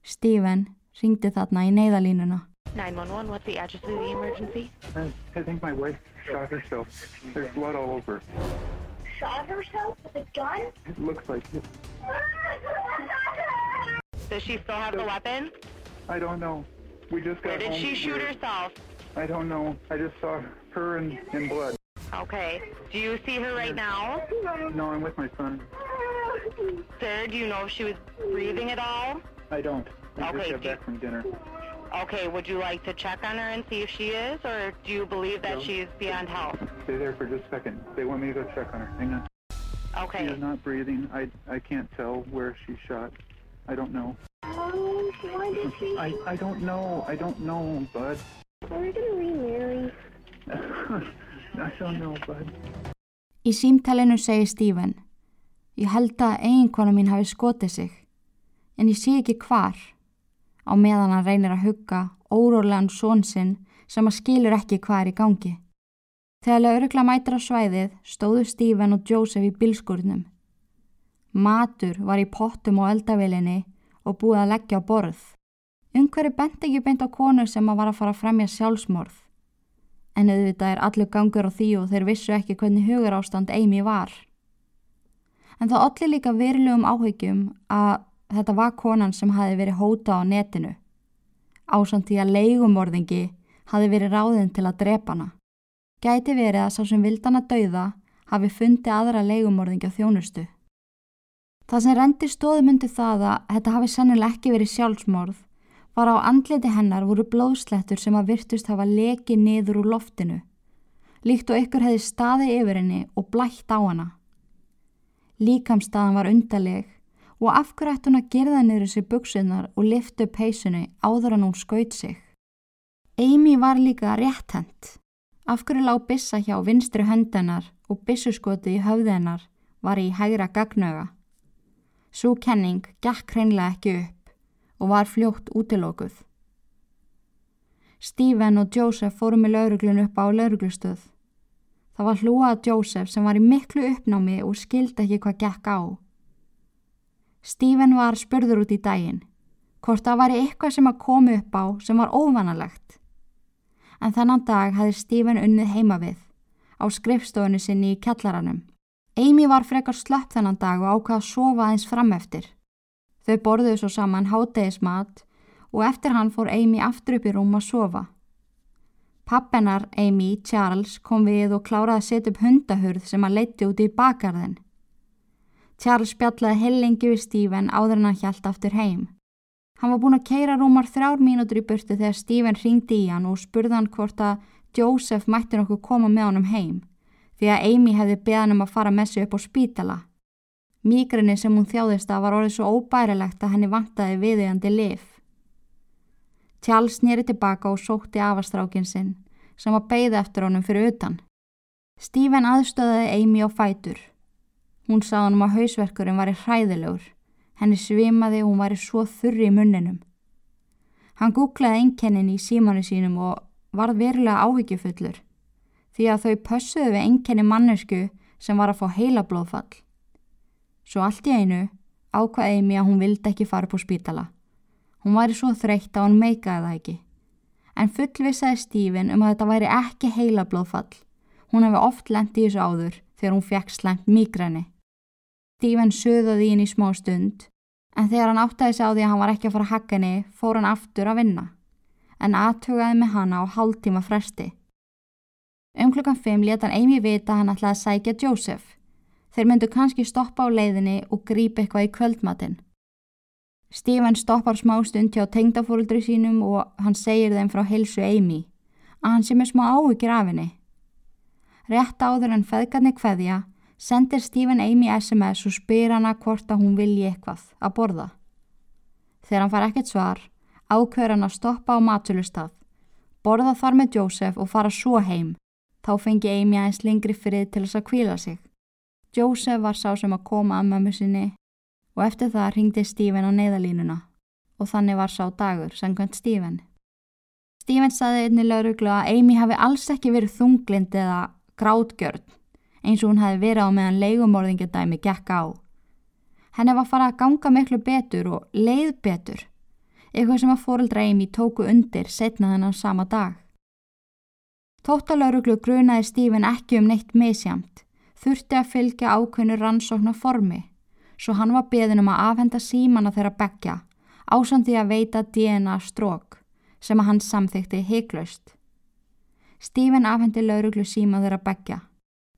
Stephen ringdi þarna í neyðalínuna. 911, what's the address of the emergency? I, I think my wife shot herself. There's blood all over. Shot herself with a gun? It looks like it. Does she still have the weapon? I don't know. We just got Where did home she shoot herself? I don't know. I just saw her in, in blood. Okay. Do you see her right now? No, I'm with my son. Sir, do you know if she was breathing at all? I don't. We Okay, just got do you- back from dinner. Okay, would you like to check on her and see if she is, or do you believe that No. she's beyond help? Stay there for just a second. They want me to go check on her. Hang on. She Okay. is not breathing. I, I can't tell where she's shot. I don't know. Mom, why did she? I, I don't know. I don't know, bud. Are we gonna remarry? I know, bud. Í símtælinu segir Stephen Ég held að eiginkona mín hafi skotið sig en ég sé ekki hvar á meðan hann reynir að hugga órólegan són sinn sem að skilur ekki hvað er í gangi. Þegar laurugla mætir á svæðið stóðu Stephen og Joseph í bilskurnum. Matur var í pottum og eldavilinni og búið að leggja á borð. Umhverju bent ekki beint á konu sem að var að fara að fremja sjálfsmorð. En auðvitað er allur gangur á því og þeir vissu ekki hvernig hugur ástand Amy var. En það olli líka verulegum áhyggjum að þetta var konan sem hafi verið hóta á netinu. Ásamt því að leigumorðingi hafi verið ráðin til að drepa hana. Gæti verið að sá sem vildan að dauða hafi fundið aðra leigumorðingi á þjónustu. Það sem rendi stóðum undir það að þetta hafi sennilega ekki verið sjálfsmorð var á andliti hennar voru blóðslettur sem að virtust hafa lekið niður úr loftinu, líkt og ykkur hefði staðið yfir henni og blætt á hana. Líkamstaðan var undarleg og af hverju ætti hún að gerða niður þessi buksunar og lifta upp peysunni áður en hún skaut sig. Amy var líka rétthend. Af hverju lág bissa hjá vinstri höndennar og bissuskoti í höfðennar var í hægra gagnöga. Sú kenning gekk hreinlega ekki upp og var fljótt útilókuð. Stephen og Joseph fóru með lauruglun upp á lauruglustöð. Það var hlúa að Joseph sem var í miklu uppnámi og skildi ekki hvað gekk á. Stephen var spurður út í daginn, hvort það væri eitthvað sem að komi upp á sem var óvanalegt. En þennan dag hafði Stephen unnið heima við, á skrifstofunni sinni í kjallaranum. Amy var frekar slöpp þennan dag og ákvað að sofa aðeins fram eftir. Þau borðuðu svo saman hátegismat og eftir hann fór Amy aftur upp í rúm að sofa. Pappennar, Amy, Charles, kom við og kláraði að setja upp hundahurð sem að leiti út í bakarðin. Charles spjallaði heilengi við Stephen áður en hann hjælt aftur heim. Hann var búin að keira rúmar þrjár mínútur í burtu þegar Stephen ringdi í hann og spurði hann hvort að Joseph mætti nokkuð koma með honum heim því að Amy hefði beðan um að fara með sig upp á spítala. Mígrinni sem hún þjáðist að var orðið svo óbærilegt að henni vantaði viðeigandi lif. Charles nýri tilbaka og sótti afastrákin sinn sem var beigði eftir honum fyrir utan. Stephen aðstöðaði Amy á fætur. Hún sá hann um að hausverkurinn var hræðilegur. Henni svimaði og hún var svo þurri í munninum. Hann googlaði einkennin í símanu sínum og varð verulega áhyggjufullur því að þau pössuðu við einkenni mannesku sem var að fá heila blóðfall. Svo allt í einu ákvaði Amy að hún vildi ekki fara á spítala. Hún væri svo þreytt að hún meikaði það ekki. En fullvisaði Stephen um að þetta væri ekki heila blóðfall. Hún hefði oft lent í þessu áður þegar hún fekk slæmt mígræni. Stephen söðaði inn í smá stund en þegar hann áttaði sig á því að hann var ekki að fara að hakka henni fór hann aftur að vinna en aðtugaði með hana á hálftíma fresti. Um klukkan 5 leta hann Amy vita að hann ætlaði að sækja Joseph. Þeir myndu kannski stoppa á leiðinni og grípa eitthvað í kvöldmatinn. Stephen stoppar smá stund hjá tengdafóruldri sínum og hann segir þeim frá heilsu Amy að hann sé með smá áhugir af henni. Rétt áður en feðgarni kveðja sendir Stephen Amy SMS og spyr hana hvort að hún vilji eitthvað að borða. Þegar hann far ekkert svar, ákveður hann að stoppa á matulustaf, borða þar með Joseph og fara svo heim. Þá fengi Amy aðeins lengri frið til þess að kvíla sig. Joseph var sá sem að koma að mömmu sinni og eftir það ringdi Stephen á neyðalínuna og þannig var sá dagur sangkvæmt Stephen. Stephen saði einni lauruglu að Amy hafi alls ekki verið þunglind eða grátgjörn eins og hún hafi verið á meðan leigumorðingadæmi gekk á. Henni var farið að ganga miklu betur og leið betur, eitthvað sem að fóreldra Amy tóku undir setna þennan sama dag. Tóttalauruglu grunaði Stephen ekki um neitt misjamt, þurfti að fylgja ákveðnu rannsóknar formi, svo hann var beðin um að afhenda símana þeirra begja, ásandi að veita DNA strók, sem að hann samþykti heiklaust. Stephen afhendi lauruglu síma þeirra begja,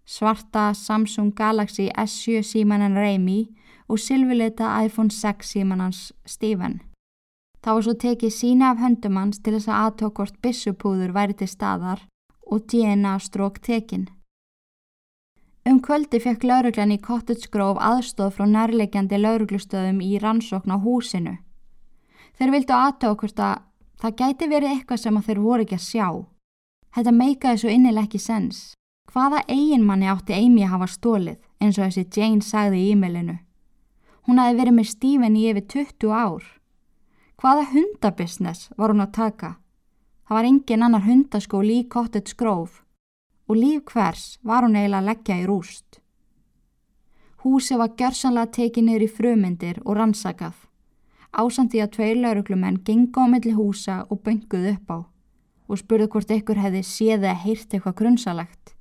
svarta Samsung Galaxy S7 símanan Reymi og silvilita iPhone 6 símanans Stephen. Það var svo tekið sína af höndum hans til þess að aðtókvort bissupúður væri til staðar og DNA strók tekin. Um kvöldi fekk lauruglan í Cottage Grove aðstóð frá nærlegjandi lauruglustöðum í rannsókn á húsinu. Þeir vildu aðtókvort að það gæti verið eitthvað sem þeir voru ekki að sjá. Þetta meikaði svo innileg ekki sens. Hvaða eiginmanni átti Amy að hafa stólið eins og þessi Jane sagði í e-mailinu? Hún hafi verið með Stephen í yfir 20 ár. Hvaða hundabusiness var hún að taka? Það var engin annar hundaskól í Cottage Grove og líf hvers var hún eiginlega að leggja í rúst. Húsi var gjörsanlega tekið niður í frumyndir og rannsakað. Ásandi að tveir lauruglumenn genga á milli húsa og bönguð upp á og spurðu hvort ykkur hefði séð eða heyrt eitthvað grunnsalegt.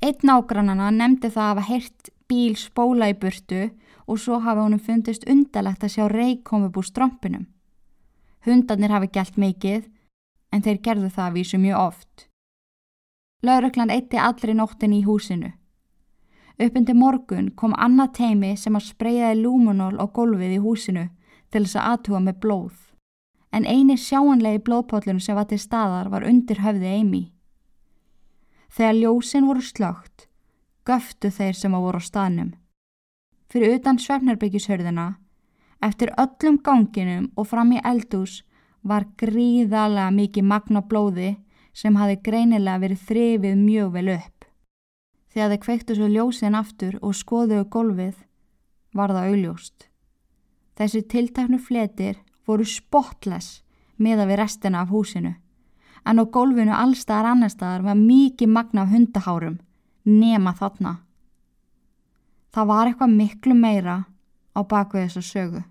Einn nágrannana nefndi það að hafa heyrt bíl spóla í burtu og svo hafa honum fundist undalegt að sjá reik komið búr strömpinum. Hundarnir hafi gælt mikið en þeir gerðu það að vísu mjög oft. Laurökland eitti allri nóttin í húsinu. Uppindi morgun kom annað teimi sem að spreyjaði lúmunól á gólfið í húsinu til þess að aðtuga með blóð. En eini sjáanlegi blóðpótlun sem var til staðar var undir höfði Amy. Þegar ljósin voru slögt, göftu þeir sem að voru á staðnum. Fyrir utan svefnarbyggjishörðina, eftir öllum ganginum og fram í eldús var gríðalega mikið magna blóði sem hafi greinilega verið þrifið mjög vel upp. Þegar þeir kveiktu svo ljósin aftur og skoðuðu golfið var það auðljóst. Þessi tiltaknu fletir voru spotless meða við restina af húsinu en á golfinu allstaðar annarstaðar var mikið magna af hundahárum nema þarna. Það var eitthvað miklu meira á bakvið þessa sögu.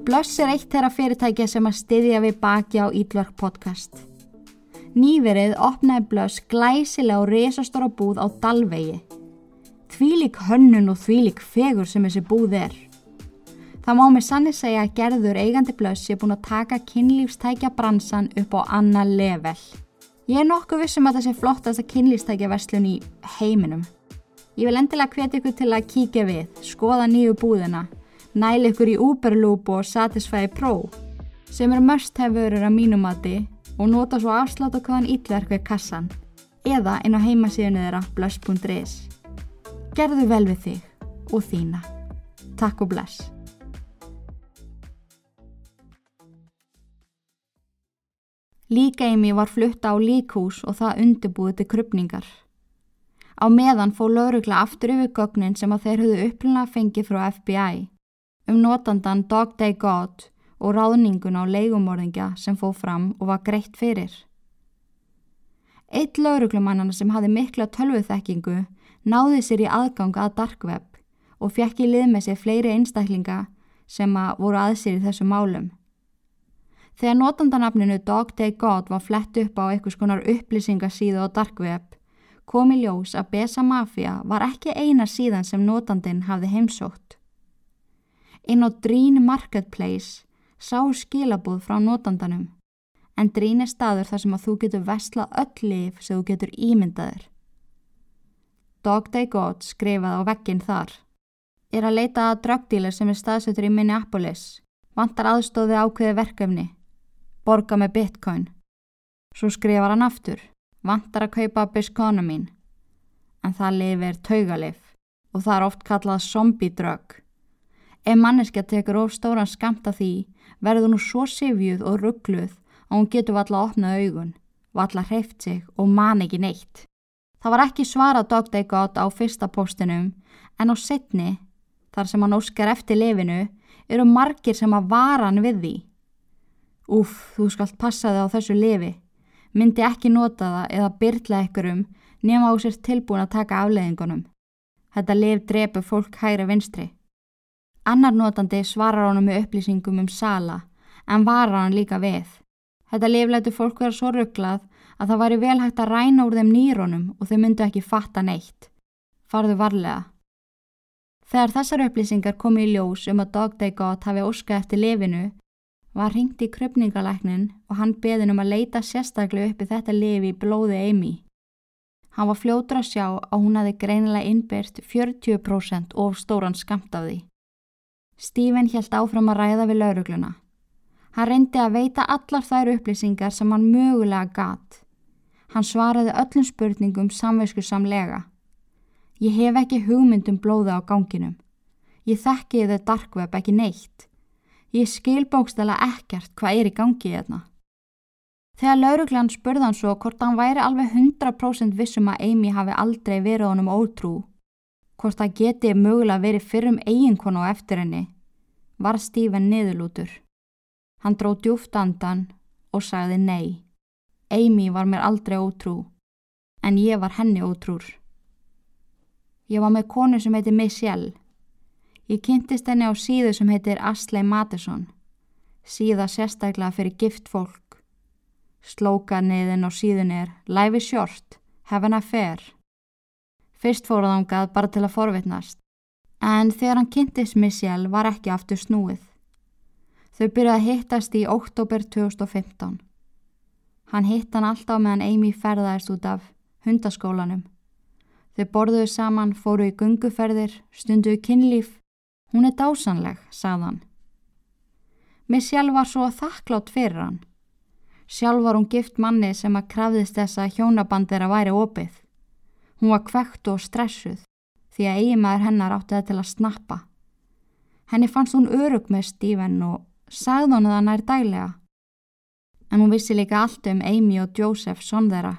Blöss er eitt þeirra fyrirtækja sem að styðja við baki á Ídlark podcast. Nýverið opnaði Blöss glæsilega og resastóra búð á Dalvegi. Þvílik hönnun og þvílik fegur sem þessi búð er. Það má með sanni segja að gerður eigandi Blöss sé búin að taka kynlífstækja bransan upp á annað level. Ég er nokkuð vissum að það sé flottast að kynlífstækja verslun í heiminum. Ég vil endilega hvetja ykkur til að kíkja við, skoða nýju búðina næli ykkur í Uberloop og Satisfy Pro sem eru must have verið að mínumati og nota svo afslátt á hvaðan ítverk við kassan eða inn á heimasíðinu þeirra bless.is Gerðu vel við þig og þína. Takk og bless. Líka-Amy var flutta á líkhús og það undirbúið til krupningar. Á meðan fó laurugla aftur yfir gögnin sem að þeir höfðu upplunlega fengið frá FBI um notandan Dog Day God og ráðningun á leigumorðingja sem fóð fram og var greitt fyrir. Eitt lauruglumannana sem hafi mikla tölvuþekkingu náði sér í aðgang að dark web og fekk í lið með sér fleiri einstaklinga sem að voru aðsýrið þessu málum. Þegar notandanafninu Dog Day God var flett upp á einhvers konar upplýsingasíðu á dark web kom í ljós að Besa Mafia var ekki eina síðan sem notandin hafði heimsótt. Inn á Dream Marketplace sá skilabúð frá notandanum en Dream er staður þar sem að þú getur vestlað öll lif sem þú getur ímyndaður. Dog Day God skrifaði á vekkinn þar. Er að leita að drögdílar sem er staðsötur í Minneapolis. Vantar aðstóði ákveði verkefni. Borga með bitcoin. Svo skrifar hann aftur. Vantar að kaupa biskonomín. En það lif er taugalif og það er oft kallað zombie drug. Ef manneskja tekur of stóran skamt af því, verður nú svo sifjuð og ruggluð að hún getur valla að opna augun, valla hreift sig og man ekki neitt. Það var ekki svara Dog Day God á fyrsta postinum, en á setni, þar sem hann óskar eftir lifinu, eru margir sem að vara hann við því. Úf, þú skalt passa þig á þessu lifi. Myndi ekki nota það eða byrla ykkurum nema á sér tilbúin að taka afleðingunum. Þetta lif drepur fólk hægra vinstri. Annar notandi svarar honum með upplýsingum um sala, en varar hann líka við. Þetta lif lætu fólk vera svo rugglað að það væri vel hægt að ræna úr þeim nýrónum og þau myndu ekki fatta neitt. Farðu varlega. Þegar þessar upplýsingar komi í ljós um að Dog Day God hafi óskað eftir lifinu, var hringt í kröpningalæknin og hann beðin um að leita sérstaklega uppi þetta lifi í blóði Amy. Hann var fljótur að sjá að hún hafi greinilega innbyrt 40% of stóran skamt af því. Stephen helt áfram að ræða við laurugluna. Hann reyndi að veita allar þær upplýsingar sem hann mögulega gatt. Hann svaraði öllum spurningum samversku samlega. Ég hef ekki hugmyndum blóða á ganginum. Ég þekki þau darkveb ekki neitt. Ég skil bókstala ekkert hvað er í gangi þarna. Þegar lauruglan spurði hann svo hvort hann væri alveg 100% vissum að Amy hafi aldrei verið honum ótrú, hvort það geti mögulega verið fyrrum eiginkonu á eftir henni, var Stephen niðurlútur. Hann dró djúft andan og sagði nei. Amy var mér aldrei ótrú, en ég var henni ótrúr. Ég var með konu sem heiti Michelle. Ég kynntist henni á síðu sem heitir Ashley Madison, síða sérstaklega fyrir gift fólk. Slókaniðin á síðun er Life is short, have an affair. Fyrst fóruðangað bara til að forvitnast, en þegar hann kynntist Michelle var ekki aftur snúið. Þau byrjaði að hittast í oktober 2015. Hann hitt hann alltaf meðan Amy ferðaðist út af hundaskólanum. Þau borðuðu saman, fóru í gunguferðir, stunduðu kynlíf. Hún er dásanleg, sagðan. Michelle var svo þakklátt fyrir hann. Sjálf var hún gift manni sem að krafðist þess að hjónabandir að væri opið. Hún var kvekt og stressuð því að eiginmaður hennar átti það til að snappa. Henni fannst hún örug með Stephen og sagði hann það nær dælega. En hún vissi líka allt um Amy og Joseph son þeirra.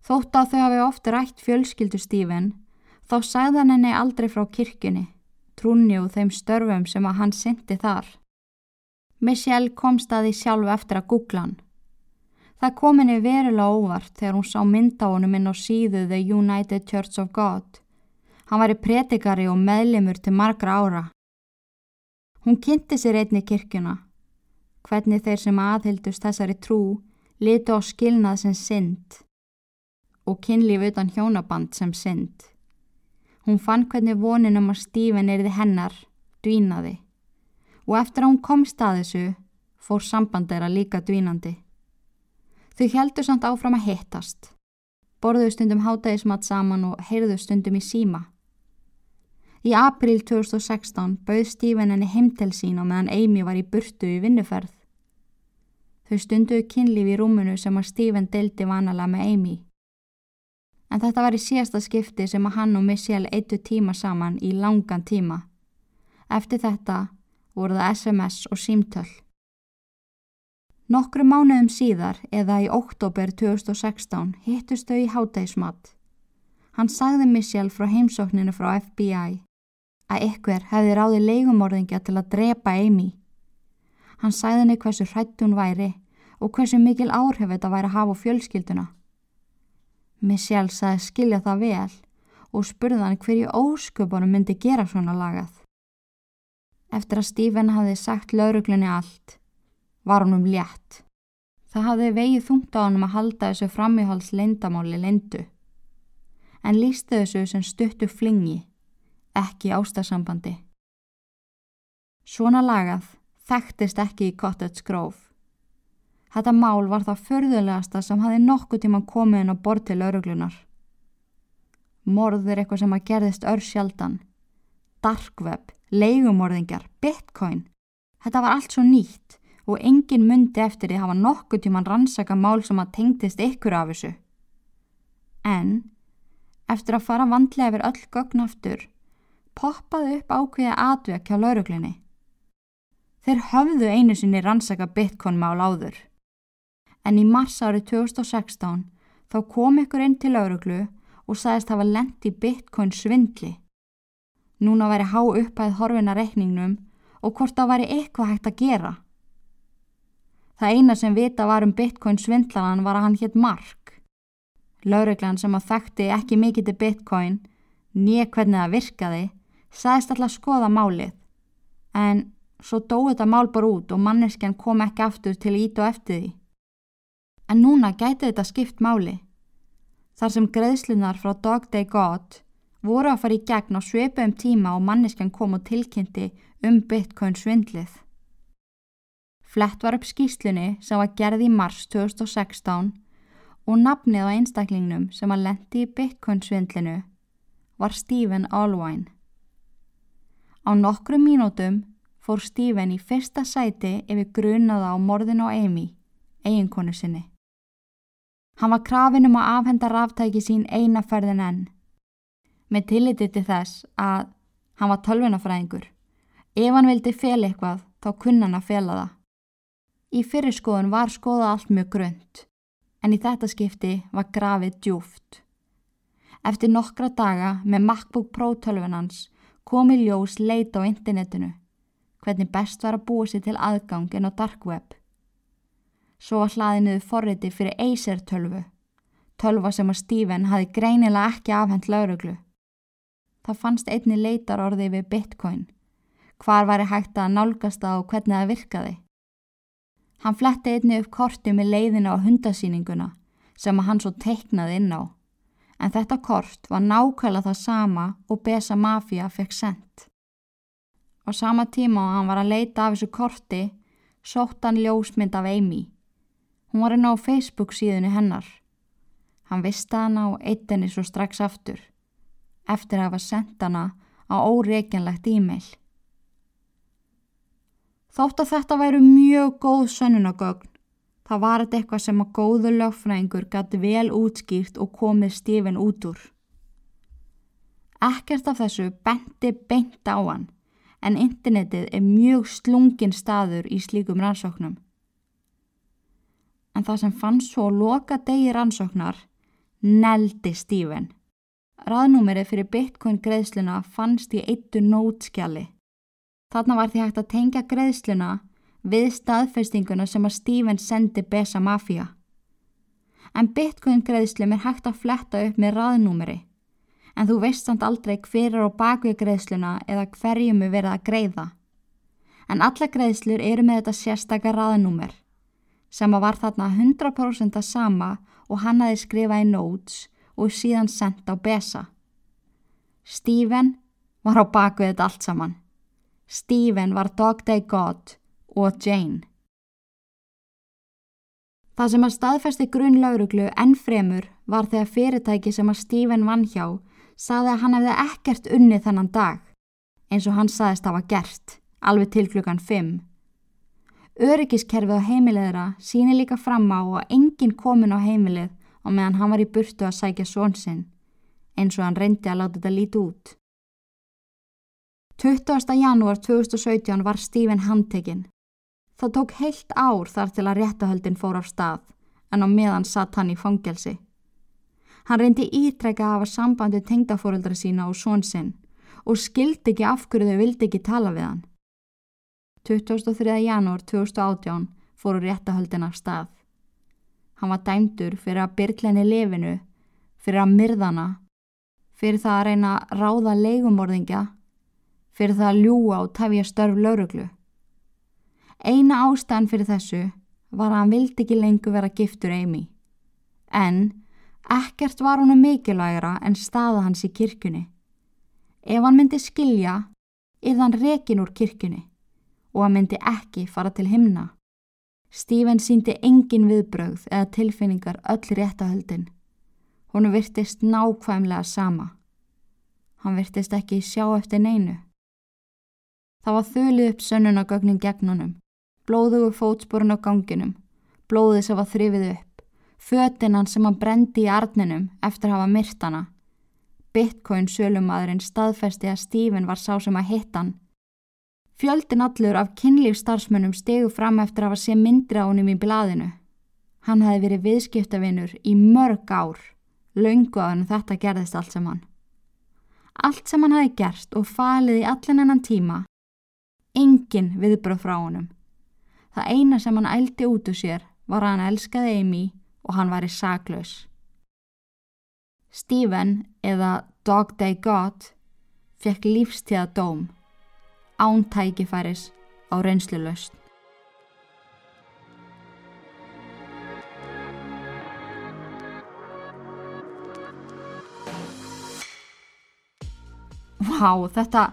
Þótt að þau hafi oft rætt fjölskyldu Stephen, þá sagði hann henni aldrei frá kirkjunni, trúni og þeim störfum sem að hann syndi þar. Michelle kom staði sjálf eftir að googla hann. Það kom henni verulega óvart þegar hún sá mynda honum inn á síðu The United Church of God. Hann var í predikari og meðlemur til margra ára. Hún kynnti sér einni kirkjuna. Hvernig þeir sem aðhildust þessari trú litu á skilnað sem synd og kynlíf utan hjónaband sem synd. Hún fann hvernig vonin um að Stífin erði hennar, dvínaði og eftir að hún komst að þessu fór samband þeirra líka dvínandi. Þau heldur samt áfram að hittast, borðuðu stundum hátægismat saman og heyrðu stundum í síma. Í april 2016 bauð Stífin henni heim til sín og meðan Amy var í burtu í vinnuferð. Þau stunduðu kynlíf í rúmunu sem að Stífin deldi vanalega með Amy. En þetta var í síðasta skipti sem að hann og Michelle eittu tíma saman í langan tíma. Eftir þetta voru það SMS og símtöll. Nokkru mánuðum síðar, eða í oktober 2016, hittust þau í hátægismat. Hann sagði Michelle frá heimsókninu frá FBI að ykkur hefði ráði leigumorðingja til að drepa Amy. Hann sagði henni hversu hrætt hún væri og hversu mikil áhrif þetta væri að hafa fjölskylduna. Michelle sagði skilja það vel og spurði hann hverju ósköpunum myndi gera svona lagað. Eftir að Stephen hafði sagt lauruglunni allt, var hann um létt. Það hafði vegið þungt á hann að halda þessu framíhals leindamáli leindu. En lístu þessu sem stuttu flingi, ekki ástasambandi. Svona lagað þekktist ekki í Cottage Grove. Þetta mál var það förðulegasta sem hafi nokkuð tíma komið inn á bort til lauruglunar. Morð er eitthvað sem að gerðist ör sjaldan. Darkweb, leigumorðingar, bitcoin. Þetta var allt svo nýtt og engin myndi eftir því hafa nokkuð tíman rannsaka mál sem að tengdist ykkur af þessu. En, eftir að fara vandlega yfir öll gögn aftur, poppaði upp ákveða atvek hjá lauruglinni. Þeir höfðu einu sinni rannsaka bitcoin-mál áður. En í mars árið 2016 þá kom ykkur inn til lauruglu og sagðist hafa lent í bitcoin svindli. Núna væri há upphæð horfina reikningnum og hvort það væri eitthvað hægt að gera. Það eina sem vita var um bitcoin svindlanan var að hann hétt Mark. Lauruglan sem að þekkti ekki mikið til bitcoin, nýja hvernig það virkaði, sagðist alltaf skoða málið. En svo dói þetta mál bara út og manneskjan kom ekki aftur til ít og eftir því. En núna gæti þetta skipt máli. Þar sem greiðslunar frá Dog Day God voru að fara í gegn á sveipu um tíma og manneskjan kom og tilkynnti um bitcoin svindlið. Flett var upp skýslunni sem var gerð í mars 2016 og nafnið á einstaklingnum sem að lendi í bitcoin svindlinu var Stephen Allwine. Á nokkru mínútum fór Stephen í fyrsta sæti yfir grunaða á morðin á Amy, eiginkonu sinni. Hann var krafin um að afhenda ráftæki sín eina ferðin enn. Með tilliti til þess að hann var tölvinafræðingur. Ef hann vildi fel eitthvað, þá kunna hann að fela það. Í fyrirskoðun var skoða allt mjög grönt, en í þetta skipti var grafið djúft. Eftir nokkra daga með MacBook Pro tölvinans kom í ljós leita á internetinu, hvernig best var að búa sér til aðgang en á dark web. Svo var hlaðinuðu forriti fyrir Acer tölvu, tölva sem að Stephen hafi greinilega ekki afhengt lauruglu. Það fannst einni leitar orði við bitcoin, hvar væri hægt að nálgast það og hvernig það virkaði. Hann fletti einni upp korti með leiðina á hundasýninguna sem að hann svo teiknaði inn á, en þetta kort var nákvæmlega það sama og Besa Mafia fekk sendt. Á sama tíma og hann var að leita af þessu korti, sótt hann ljósmynd af Amy. Hún var inn á Facebook síðunni hennar. Hann vista hana og eitt henni svo strax aftur, eftir að hafa sendt hana á óreikjanlegt e-mail. Þótt að þetta væru mjög góð sönnunagögn, það var þetta eitthvað sem að góðu lögfræðingur gæti vel útskýrt og komið stífin út úr. Ekkert af þessu benti beint á hann, en internetið er mjög slungin staður í slíkum rannsóknum. En það sem fann svo loka degi rannsóknar, neldi Stífen. Raðnúmerið fyrir bitcoin greiðsluna fannst í eittu nótskjali. Þarna var því hægt að tengja greiðsluna við staðfestinguna sem að Stephen sendi Besa Mafia. En bitcoin greiðslum er hægt að fletta upp með raðnúmeri, en þú veist samt aldrei hver er á bakvið greiðsluna eða hverjum er verið að greiða. En alla greiðslur eru með þetta sérstakar raðnúmer, sem að var þarna 100% að sama og hann aði skrifa í notes og síðan sendt á Besa. Stephen var á bakvið þetta allt saman. Stephen var Dog Day God og Jane. Það sem að staðfesti grunnlauruglu enn fremur var þegar fyrirtæki sem að Stephen vann hjá saði að hann hefði ekkert unnið þennan dag, eins og hann saðist að hafa gert, alveg til klukkan 5. Öryggiskerfið á heimileðra síni líka fram á að enginn komin á heimilið og meðan hann var í burtu að sækja svonsinn, eins og hann reyndi að láta þetta líti út. 20. janúar 2017 var Stephen handtekinn. Það tók heilt ár þar til að réttahöldin fór af stað, en á meðan satt hann í fangelsi. Hann reyndi ítrekka að hafa sambandi tengdafóruldra sína og svonsinn og skildi ekki af hverju þau vildi ekki tala við hann. 23. janúar 2018 fóru réttahöldin af stað. Hann var dæmdur fyrir að byrklenni lefinu, fyrir að myrðana, fyrir það að reyna að ráða leigumorðingja fyrir það að ljúa og tefja störf lauruglu. Eina ástæðan fyrir þessu var að hann vildi ekki lengur vera giftur Amy. En ekkert var honum mikilvægra en staða hans í kirkjunni. Ef hann myndi skilja, er hann rekin úr kirkjunni og hann myndi ekki fara til himna. Stephen síndi engin viðbrögð eða tilfinningar öll réttahöldin. Honu virtist nákvæmlega sama. Hann virtist ekki sjá eftir neinu. Það var þölið upp sönnunagögnin gegn honum, blóðugu fótsporun á ganginum, blóðið sem var þrifið upp, fötinan sem hann brendi í arninum eftir að hafa myrtana, Bitcoin sölumadurinn staðfesti að Stephen var sá sem að hitta hann. Fjöldin allur af kynlífstarfsmönnum stegu fram eftir að hafa sé myndri á honum í blaðinu. Hann hefði verið viðskiptavinur í mörg ár, laungu á hann þetta gerðist allt saman. Allt sem hann hafi gerst og falið í allan ennan tíma, engin viðbröð frá honum. Það eina sem hann ældi út úr sér var að hann elskaði Amy og hann var í saklaus. Stephen eða Dog Day God fekk lífstíða dóm án tækifæris á reynslu löst. Vá, þetta,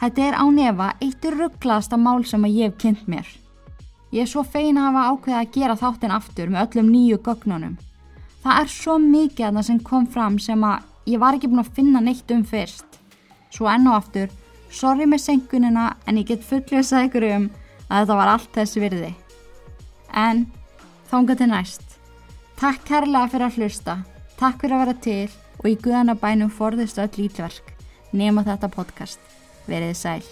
þetta er á nefa eitt rugglaðasta mál sem að ég hef kynnt mér. Ég er svo feina að hafa ákveða að gera þáttinn aftur með öllum nýju gögnunum. Það er svo mikið að það sem kom fram sem að ég var ekki búin að finna neitt um fyrst. Svo enn og aftur, sorry með senkunina en ég get fullið að segja ykkur um að þetta var allt þessi virði. En þánga til næst. Takk kærlega fyrir að hlusta. Takk fyrir að vera til og í guðanabænum forðist öll lítverk nema þetta podcast. Verið sæl.